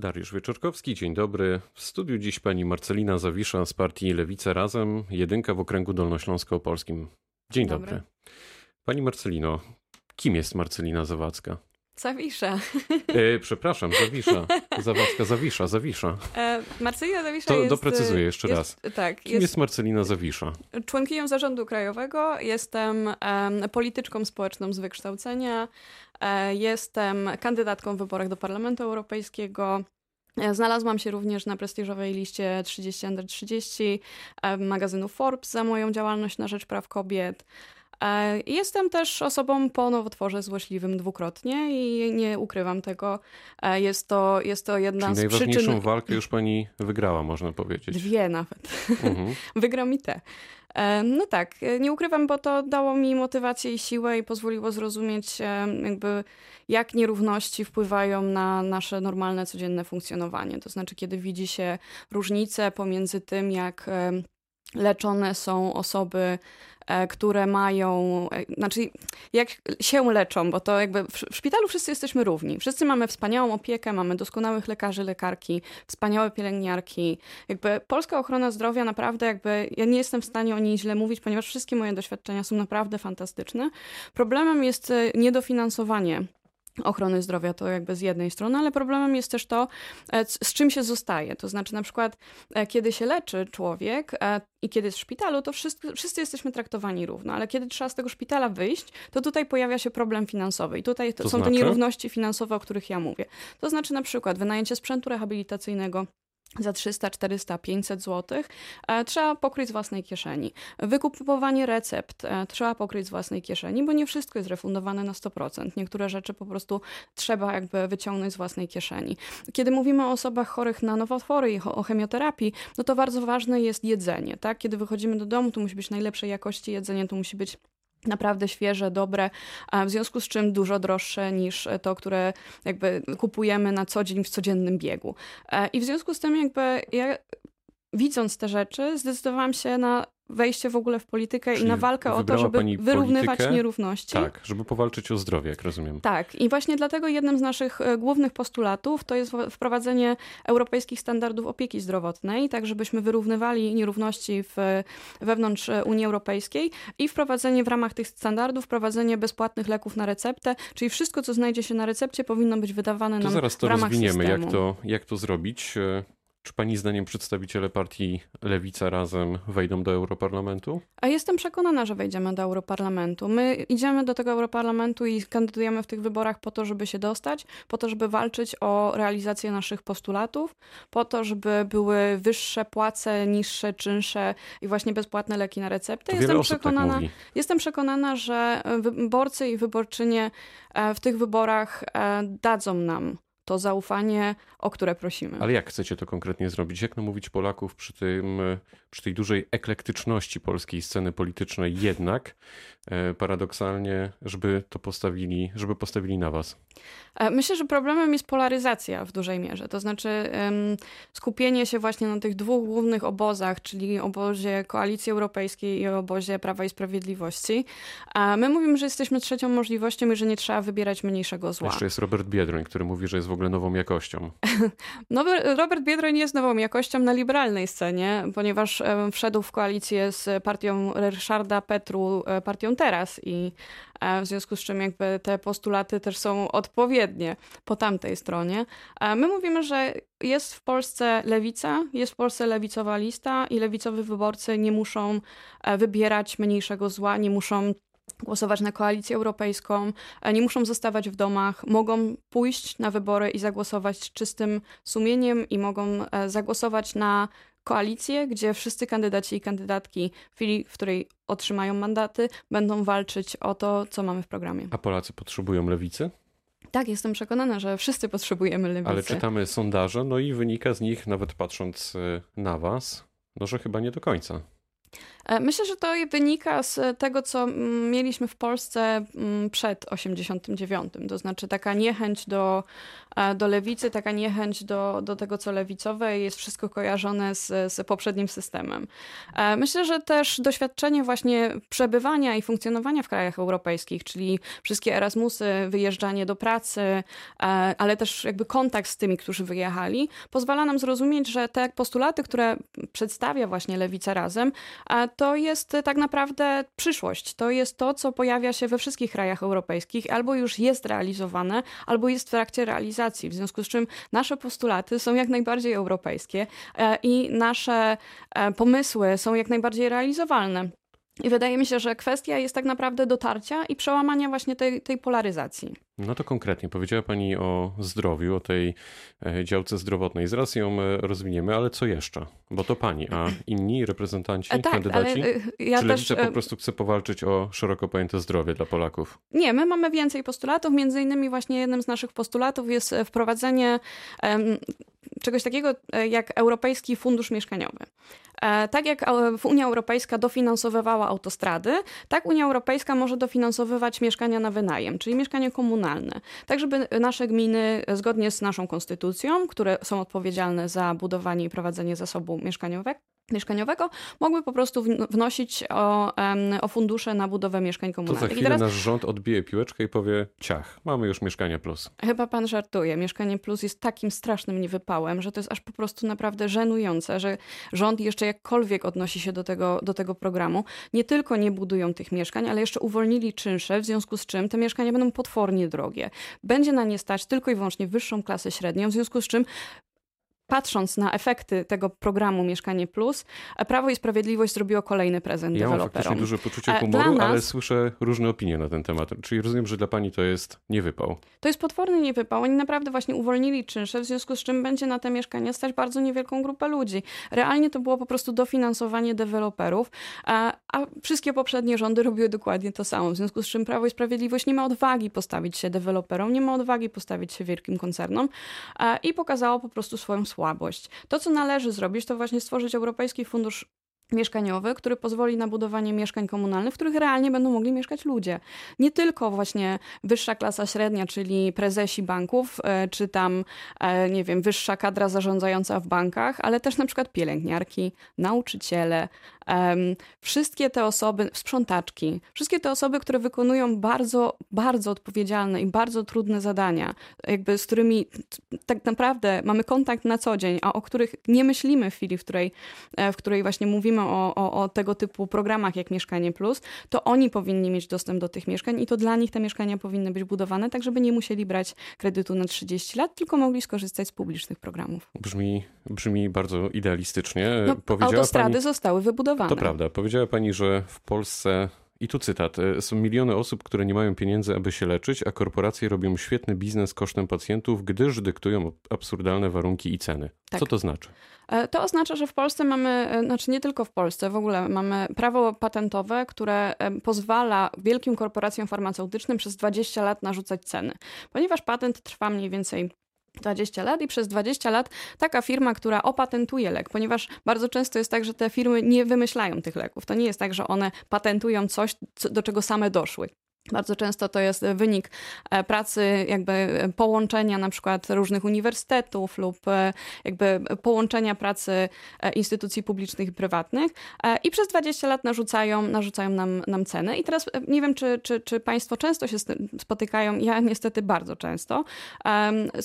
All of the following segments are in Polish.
Dariusz Wieczorkowski, dzień dobry. W studiu dziś pani Marcelina Zawisza z partii Lewica Razem, jedynka w okręgu dolnośląsko-opolskim. Dzień dobry. dobry. Pani Marcelino, kim jest Marcelina Zawadzka? Zawisza. E, przepraszam, Zawisza. Zawadzka, Zawisza, Zawisza. E, Marcelina Zawisza to jest... Doprecyzuję jeszcze jest, raz. Tak. Kim jest, jest, Marcelina Zawisza? Członkinią Zarządu Krajowego. Jestem um, polityczką społeczną z wykształcenia. E, jestem kandydatką w wyborach do Parlamentu Europejskiego. E, znalazłam się również na prestiżowej liście 30 under 30 e, magazynu Forbes za moją działalność na rzecz praw kobiet. E, jestem też osobą po nowotworze złośliwym dwukrotnie i nie ukrywam tego. E, jest to, jest to jedna Czyli z najważniejszą przyczyn... walkę już pani wygrała, można powiedzieć. Dwie nawet. Mhm. Wygrał mi te. E, no tak, nie ukrywam, bo to dało mi motywację i siłę i pozwoliło zrozumieć jakby jak nierówności wpływają na nasze normalne, codzienne funkcjonowanie. To znaczy, kiedy widzi się różnice pomiędzy tym, jak leczone są osoby które mają, e, znaczy jak się leczą, bo to jakby w, w szpitalu wszyscy jesteśmy równi. Wszyscy mamy wspaniałą opiekę, mamy doskonałych lekarzy, lekarki, wspaniałe pielęgniarki. Jakby polska ochrona zdrowia naprawdę jakby, ja nie jestem w stanie o niej źle mówić, ponieważ wszystkie moje doświadczenia są naprawdę fantastyczne. Problemem jest e, niedofinansowanie ochrony zdrowia, to jakby z jednej strony, ale problemem jest też to, e, z czym się zostaje. To znaczy, na przykład, e, kiedy się leczy człowiek e, i kiedy jest w szpitalu, to wszyscy, wszyscy jesteśmy traktowani równo, ale kiedy trzeba z tego szpitala wyjść, to tutaj pojawia się problem finansowy. I tutaj to są znaczy? te nierówności finansowe, o których ja mówię. To znaczy, na przykład, wynajęcie sprzętu rehabilitacyjnego za 300, 400, 500 zł trzeba pokryć z własnej kieszeni. Wykupowanie recept e, trzeba pokryć z własnej kieszeni, bo nie wszystko jest refundowane na 100%. Niektóre rzeczy po prostu trzeba jakby wyciągnąć z własnej kieszeni. Kiedy mówimy o osobach chorych na nowotwory i o chemioterapii, no to bardzo ważne jest jedzenie. Tak? Kiedy wychodzimy do domu, to musi być najlepszej jakości jedzenie, to musi być naprawdę świeże, dobre, w związku z czym dużo droższe niż to, które jakby kupujemy na co dzień w codziennym biegu. E, I w związku z tym jakby ja widząc te rzeczy zdecydowałam się na wejście w ogóle w politykę Czyli i na walkę o to, żeby wyrównywać politykę, nierówności. Tak, żeby powalczyć o zdrowie, jak rozumiem. Tak, i właśnie dlatego jednym z naszych e, głównych postulatów to jest wprowadzenie europejskich standardów opieki zdrowotnej, tak żebyśmy wyrównywali nierówności w, wewnątrz e, Unii Europejskiej i wprowadzenie w ramach tych standardów, wprowadzenie bezpłatnych leków na receptę, czyli wszystko, co znajdzie się na recepcie, powinno być wydawane to nam zaraz to w ramach rozwiniemy, systemu. jak to, jak to zrobić. Czy pani zdaniem przedstawiciele partii Lewica razem wejdą do Europarlamentu? A jestem przekonana, że wejdziemy do Europarlamentu. My idziemy do tego Europarlamentu i kandydujemy w tych wyborach po to, żeby się dostać, po to, żeby walczyć o realizację naszych postulatów, po to, żeby były wyższe płace, niższe czynsze i właśnie bezpłatne leki na receptę. Jestem tak przekonana, tak jestem przekonana, że wyborcy i wyborczynie e, w tych wyborach e, dadzą nam to zaufanie, o które prosimy. Ale jak chcecie to konkretnie zrobić? Jak namówić Polaków przy, tym, przy tej dużej eklektyczności polskiej sceny politycznej jednak e, paradoksalnie, żeby to postawili, żeby postawili na was? E, myślę, że problemem jest polaryzacja w dużej mierze. To znaczy skupienie się właśnie na tych dwóch głównych obozach, czyli obozie Koalicji Europejskiej i obozie Prawa i Sprawiedliwości. My mówimy, że jesteśmy trzecią możliwością i że nie trzeba wybierać mniejszego zła. Jeszcze jest Robert Biedroń, który mówi, że jest w ogóle nową jakością. Nowy, Robert Biedroń jest nową jakością na liberalnej scenie, ponieważ wszedł w koalicję z partią Ryszarda Petru, e, partią Teraz i e, w związku z czym jakby te postulaty też są odpowiednie po tamtej stronie. E, my mówimy, że jest w Polsce lewica, jest w Polsce lewicowa lista i lewicowi wyborcy nie muszą wybierać mniejszego zła, nie muszą głosować na koalicję europejską, e, nie muszą zostawać w domach, mogą pójść na wybory i zagłosować czystym sumieniem i mogą e, zagłosować na koalicję, gdzie wszyscy kandydaci i kandydatki w chwili, w której otrzymają mandaty, będą walczyć o to, co mamy w programie. A Polacy potrzebują lewicy? Tak, jestem przekonana, że wszyscy potrzebujemy lewicy. Ale czytamy sondaże, no i wynika z nich, nawet patrząc e, na was, no że chyba nie do końca. E, myślę, że to wynika z tego, co mm, mieliśmy w Polsce mm, przed 89. To znaczy taka niechęć do, e, do lewicy, taka niechęć do, do tego, co lewicowe jest wszystko kojarzone z, z poprzednim systemem. E, myślę, że też doświadczenie właśnie przebywania i funkcjonowania w krajach europejskich, czyli wszystkie Erasmusy, wyjeżdżanie do pracy, ale też jakby kontakt z tymi, którzy wyjechali, pozwala nam zrozumieć, że te postulaty, które przedstawia właśnie Lewica Razem, to jest tak naprawdę przyszłość. To jest to, co pojawia się we wszystkich krajach europejskich, albo już jest realizowane, albo jest w trakcie realizacji. W związku z czym nasze postulaty są jak najbardziej europejskie e, i nasze e, pomysły są jak najbardziej realizowalne. I wydaje mi się, że kwestia jest tak naprawdę dotarcia i przełamania właśnie tej, tej polaryzacji. No to konkretnie, powiedziała Pani o zdrowiu, o tej e, działce zdrowotnej. Zaraz ją e, rozwiniemy, ale co jeszcze? Bo to Pani, a inni reprezentanci, tak, kandydaci? Ja Czy Lewica też... po prostu chce powalczyć o szeroko pojęte zdrowie dla Polaków? Nie, my mamy więcej postulatów. Między innymi właśnie jednym z naszych postulatów jest wprowadzenie um, czegoś takiego jak Europejski Fundusz Mieszkaniowy. Tak jak Unia Europejska dofinansowywała autostrady, tak Unia Europejska może dofinansowywać mieszkania na wynajem, czyli mieszkanie komunalne tak żeby nasze gminy, zgodnie z naszą konstytucją, które są odpowiedzialne za budowanie i prowadzenie zasobu mieszkaniowego, mieszkaniowego, mogły po prostu wnosić o, o fundusze na budowę mieszkań komunalnych. To za chwilę teraz... nasz rząd odbije piłeczkę i powie ciach, mamy już Mieszkanie Plus. Chyba pan żartuje. Mieszkanie Plus jest takim strasznym niewypałem, że to jest aż po prostu naprawdę żenujące, że rząd jeszcze jakkolwiek odnosi się do tego, do tego programu. Nie tylko nie budują tych mieszkań, ale jeszcze uwolnili czynsze, w związku z czym te mieszkania będą potwornie drogie. Będzie na nie stać tylko i wyłącznie wyższą klasę średnią, w związku z czym patrząc na efekty tego programu Mieszkanie Plus, Prawo i Sprawiedliwość zrobiło kolejny prezent ja deweloperom. Ja mam faktycznie duże poczucie e, humoru, nas, ale słyszę różne opinie na ten temat. Czyli rozumiem, że dla pani to jest niewypał. To jest potworny niewypał. Oni naprawdę właśnie uwolnili czynsze, w związku z czym będzie na te mieszkania stać bardzo niewielką grupę ludzi. Realnie to było po prostu dofinansowanie deweloperów, a, a wszystkie poprzednie rządy robiły dokładnie to samo. W związku z czym Prawo i Sprawiedliwość nie ma odwagi postawić się deweloperom, nie ma odwagi postawić się wielkim koncernom i pokazało po prostu swoją słabą słabość. To, co należy zrobić, to właśnie stworzyć Europejski Fundusz mieszkaniowy, który pozwoli na budowanie mieszkań komunalnych, w których realnie będą mogli mieszkać ludzie. Nie tylko właśnie wyższa klasa średnia, czyli prezesi banków, e, czy tam, e, nie wiem, wyższa kadra zarządzająca w bankach, ale też na przykład pielęgniarki, nauczyciele, wszystkie te osoby, sprzątaczki, wszystkie te osoby, które wykonują bardzo, bardzo odpowiedzialne i bardzo trudne zadania, jakby z którymi tak naprawdę mamy kontakt na co dzień, a o których nie myślimy w chwili, w której, e, w której właśnie mówimy o, o, o tego typu programach jak Mieszkanie Plus, to oni powinni mieć dostęp do tych mieszkań i to dla nich te mieszkania powinny być budowane, tak żeby nie musieli brać kredytu na 30 lat, tylko mogli skorzystać z publicznych programów. Brzmi, brzmi bardzo idealistycznie. No, autostrady pani... zostały wybudowane to prawda. Powiedziała pani, że w Polsce i tu cytat. E, są miliony osób, które nie mają pieniędzy, aby się leczyć, a korporacje robią świetny biznes kosztem pacjentów, gdyż dyktują absurdalne warunki i ceny. Tak. Co to znaczy? E, to oznacza, że w Polsce mamy, e, znaczy nie tylko w Polsce, w ogóle mamy prawo patentowe, które pozwala wielkim korporacjom farmaceutycznym przez 20 lat narzucać ceny. Ponieważ patent trwa mniej więcej 20 lat i przez 20 lat taka firma, która opatentuje lek, ponieważ bardzo często jest tak, że te firmy nie wymyślają tych leków. To nie jest tak, że one patentują coś, do czego same doszły. Bardzo często to jest wynik e, pracy, jakby połączenia na przykład różnych uniwersytetów lub e, jakby połączenia pracy e, instytucji publicznych i prywatnych i przez 20 lat narzucają, narzucają nam, nam ceny. I teraz nie wiem, czy, czy, czy Państwo często się spotykają, ja niestety bardzo często.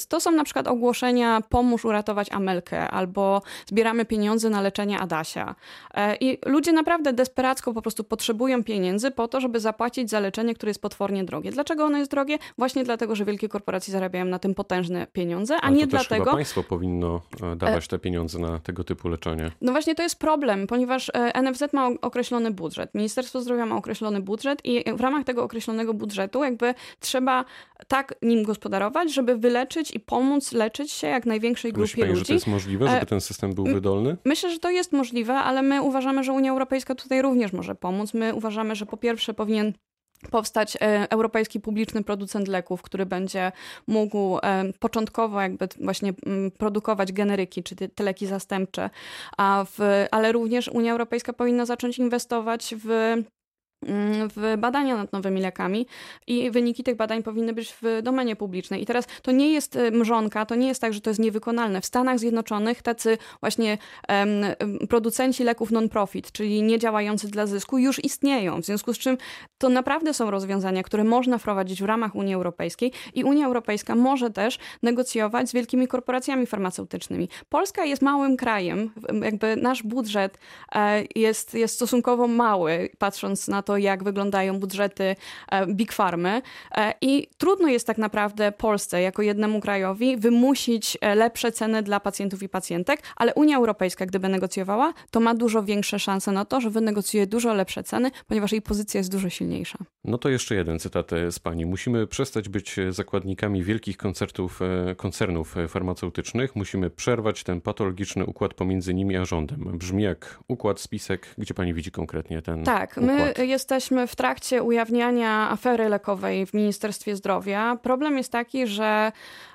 To są na przykład ogłoszenia pomóż uratować Amelkę albo zbieramy pieniądze na leczenie Adasia. I ludzie naprawdę desperacko po prostu potrzebują pieniędzy po to, żeby zapłacić za leczenie, które jest potwornie drogie. Dlaczego ono jest drogie? Właśnie dlatego, że wielkie korporacje zarabiają na tym potężne pieniądze, a Ale nie dlatego. Chyba państwo powinno e, dawać te pieniądze na tego typu leczenie. No właśnie to jest problem, ponieważ e, NFZ ma określony budżet, Ministerstwo Zdrowia ma określony budżet i w ramach tego określonego budżetu jakby trzeba tak nim gospodarować, żeby wyleczyć i pomóc leczyć się jak największej grupie Myśli pani, ludzi. że to jest możliwe, żeby e, ten system był wydolny? Myślę, że to jest możliwe, ale my uważamy, że Unia Europejska tutaj również może pomóc. My uważamy, że po pierwsze powinien powstać e, europejski publiczny producent leków, który będzie mógł e, początkowo jakby właśnie mm, produkować generyki, czy te leki zastępcze, a w, ale również Unia Europejska powinna zacząć inwestować w w badania nad nowymi lekami i wyniki tych badań powinny być w domenie publicznej. I teraz to nie jest y, mrzonka, to nie jest tak, że to jest niewykonalne. W Stanach Zjednoczonych tacy właśnie um, producenci leków non-profit, czyli nie działający dla zysku, już istnieją. W związku z czym to naprawdę są rozwiązania, które można wprowadzić w ramach Unii Europejskiej i Unia Europejska może też negocjować z wielkimi korporacjami farmaceutycznymi. Polska jest małym krajem, jakby nasz budżet e, jest, jest stosunkowo mały, patrząc na to, jak wyglądają budżety e, Big Farmy. E, I trudno jest tak naprawdę Polsce, jako jednemu krajowi, wymusić e, lepsze ceny dla pacjentów i pacjentek, ale Unia Europejska, gdyby negocjowała, to ma dużo większe szanse na to, że wynegocjuje dużo lepsze ceny, ponieważ jej pozycja jest dużo silniejsza. No to jeszcze jeden cytat z pani. Musimy przestać być zakładnikami wielkich koncertów, koncernów farmaceutycznych. Musimy przerwać ten patologiczny układ pomiędzy nimi a rządem. Brzmi jak układ, spisek. Gdzie pani widzi konkretnie ten Tak, układ? my jesteśmy w trakcie ujawniania afery lekowej w Ministerstwie Zdrowia. Problem jest taki, że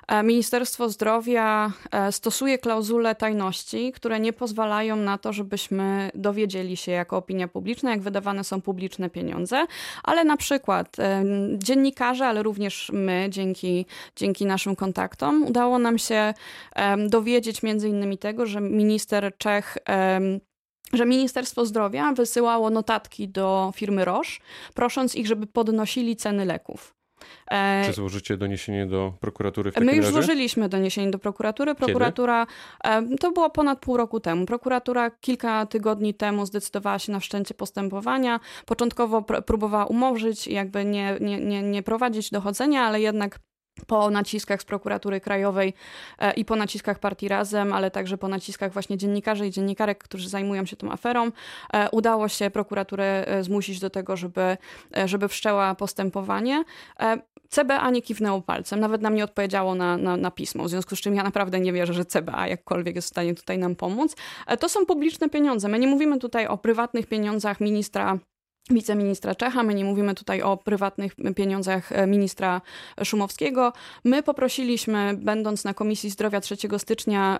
e, Ministerstwo Zdrowia e, stosuje klauzule tajności, które nie pozwalają na to, żebyśmy dowiedzieli się jako opinia publiczna, jak wydawane są publiczne pieniądze, ale na przykład e, dziennikarze, ale również my, dzięki, dzięki naszym kontaktom, udało nam się dowiedzieć między innymi tego, że minister Czech że Ministerstwo Zdrowia wysyłało notatki do firmy Roche, prosząc ich, żeby podnosili ceny leków. E, Czy złożycie doniesienie do prokuratury w takim My już razie? złożyliśmy doniesienie do prokuratury. Prokuratura, Kiedy? to było ponad pół roku temu. Prokuratura kilka tygodni temu zdecydowała się na wszczęcie postępowania. Początkowo próbowała umorzyć, jakby nie, nie, nie, nie prowadzić dochodzenia, ale jednak po naciskach z prokuratury krajowej e, i po naciskach partii Razem, ale także po naciskach właśnie dziennikarzy i dziennikarek, którzy zajmują się tą aferą, e, udało się prokuraturę e, zmusić do tego, żeby, żeby wszczęła postępowanie. CBA nie kiwnęło palcem, nawet nam nie odpowiedziało na, na, na, pismo, w związku z czym ja naprawdę nie wierzę, że CBA jakkolwiek jest w stanie tutaj nam pomóc. To są publiczne pieniądze. My nie mówimy tutaj o prywatnych pieniądzach ministra wiceministra Czecha. My nie mówimy tutaj o prywatnych pieniądzach e, ministra Szumowskiego. My poprosiliśmy, będąc na Komisji Zdrowia 3 stycznia,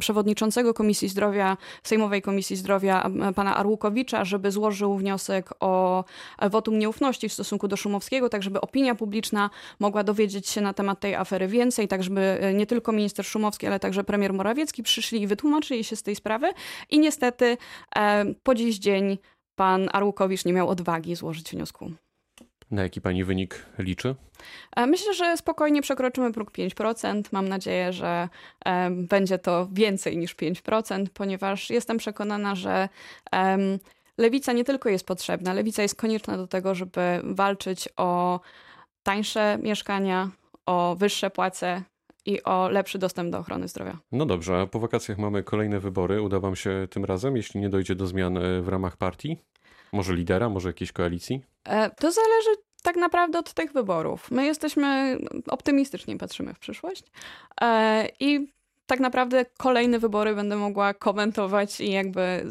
przewodniczącego Komisji Zdrowia, Sejmowej Komisji Zdrowia, pana Arłukowicza, żeby złożył wniosek o wotum nieufności w stosunku do Szumowskiego, tak żeby opinia publiczna mogła dowiedzieć się na temat tej afery więcej, tak żeby e, nie tylko minister Szumowski, ale także premier Morawiecki przyszli i wytłumaczyli się z tej sprawy. I niestety po dziś dzień pan Arłukowicz nie miał odwagi złożyć wniosku. Na jaki pani wynik liczy? E, myślę, że spokojnie przekroczymy próg 5%. Mam nadzieję, że um, będzie to więcej niż 5%, ponieważ jestem przekonana, że lewica nie tylko jest potrzebna, lewica jest konieczna do tego, żeby walczyć o tańsze mieszkania, o wyższe płace i o lepszy dostęp do ochrony zdrowia. No dobrze, a po wakacjach mamy kolejne wybory. Uda wam się tym razem, jeśli nie dojdzie do zmian e, w ramach partii? Może lidera, może jakiejś koalicji? E, to zależy tak naprawdę od tych wyborów. My jesteśmy optymistycznie patrzymy w przyszłość e, i tak naprawdę kolejne wybory będę mogła komentować i jakby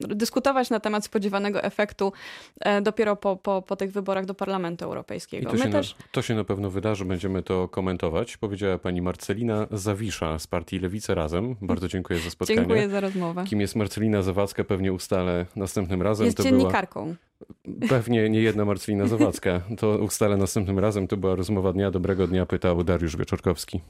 dyskutować na temat spodziewanego efektu e, dopiero po, po, po tych wyborach do Parlamentu Europejskiego. I to, się też... na, to się na pewno wydarzy, będziemy to komentować. Powiedziała pani Marcelina Zawisza z partii Lewice Razem. Bardzo dziękuję za spotkanie. Dziękuję za rozmowę. Kim jest Marcelina Zawadzka, pewnie ustalę następnym razem. Jest to dziennikarką. Była... Pewnie nie jedna Marcelina Zawadzka. To ustalę następnym razem. To była rozmowa dnia. Dobrego dnia pytał Dariusz Wieczorkowski.